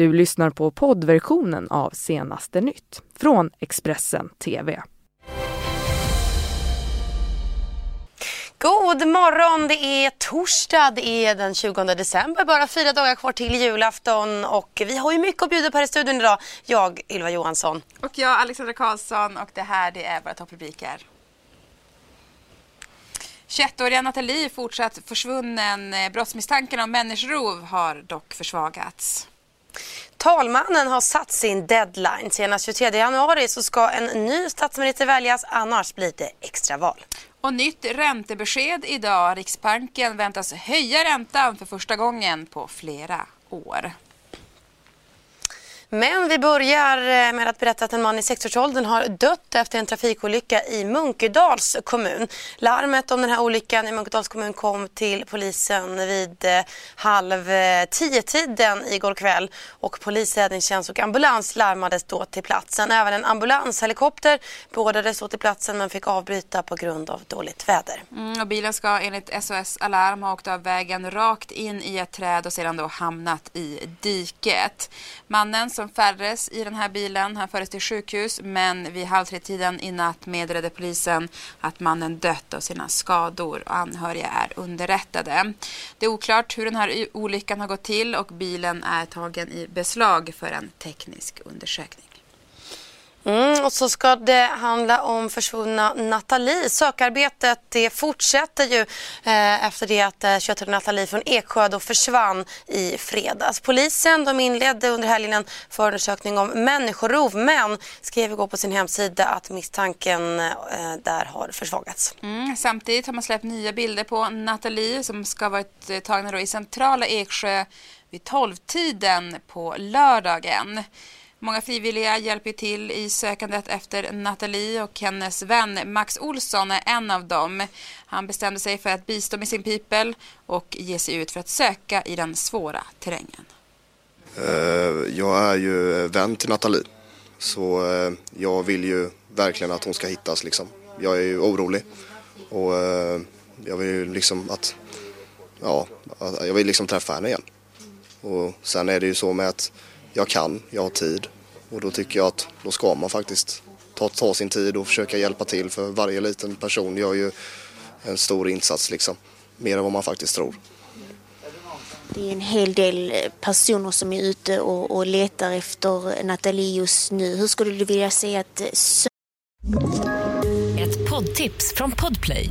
Du lyssnar på poddversionen av senaste nytt från Expressen TV. God morgon! Det är torsdag, det är den 20 december, bara fyra dagar kvar till julafton och vi har ju mycket att bjuda på här i studion idag. Jag, Ylva Johansson. Och jag, Alexandra Karlsson och det här det är våra topprubriker. 21-åriga Nathalie fortsatt försvunnen. Brottsmisstanken om människorov har dock försvagats. Talmannen har satt sin deadline. Senast 23 januari så ska en ny statsminister väljas, annars blir det extraval. Och nytt räntebesked idag. Riksbanken väntas höja räntan för första gången på flera år. Men vi börjar eh, med att berätta att en man i 60-årsåldern har dött efter en trafikolycka i Munkedals kommun. Larmet om den här olyckan i Munkedals kommun kom till polisen vid eh, halv eh, tio-tiden igår kväll och polis, räddningstjänst och ambulans larmades då till platsen. Även en ambulanshelikopter beordrades då till platsen men fick avbryta på grund av dåligt väder. Mm, och bilen ska enligt SOS Alarm ha åkt av vägen rakt in i ett träd och sedan då hamnat i diket. Mannen som färdades i den här bilen. Han fördes till sjukhus men vid halv tre-tiden i natt meddelade polisen att mannen dött av sina skador och anhöriga är underrättade. Det är oklart hur den här olyckan har gått till och bilen är tagen i beslag för en teknisk undersökning. Mm, och så ska det handla om försvunna Nathalie. Sökarbetet det fortsätter ju eh, efter det att eh, 21 Nathalie från Eksjö då försvann i fredags. Polisen de inledde under helgen en förundersökning om människorov men skrev igår på sin hemsida att misstanken eh, där har försvagats. Mm, samtidigt har man släppt nya bilder på Nathalie som ska ha varit eh, tagna tagna i centrala Eksjö vid 12-tiden på lördagen. Många frivilliga hjälper till i sökandet efter Nathalie och hennes vän Max Olsson är en av dem. Han bestämde sig för att bistå med sin pipel och ge sig ut för att söka i den svåra terrängen. Eh, jag är ju vän till Nathalie så eh, jag vill ju verkligen att hon ska hittas liksom. Jag är ju orolig och eh, jag vill ju liksom att, ja, jag vill liksom träffa henne igen. Och sen är det ju så med att jag kan, jag har tid och då tycker jag att då ska man faktiskt ta, ta sin tid och försöka hjälpa till för varje liten person gör ju en stor insats liksom. Mer än vad man faktiskt tror. Det är en hel del personer som är ute och, och letar efter Nathalie just nu. Hur skulle du vilja säga att... Ett poddtips från Podplay.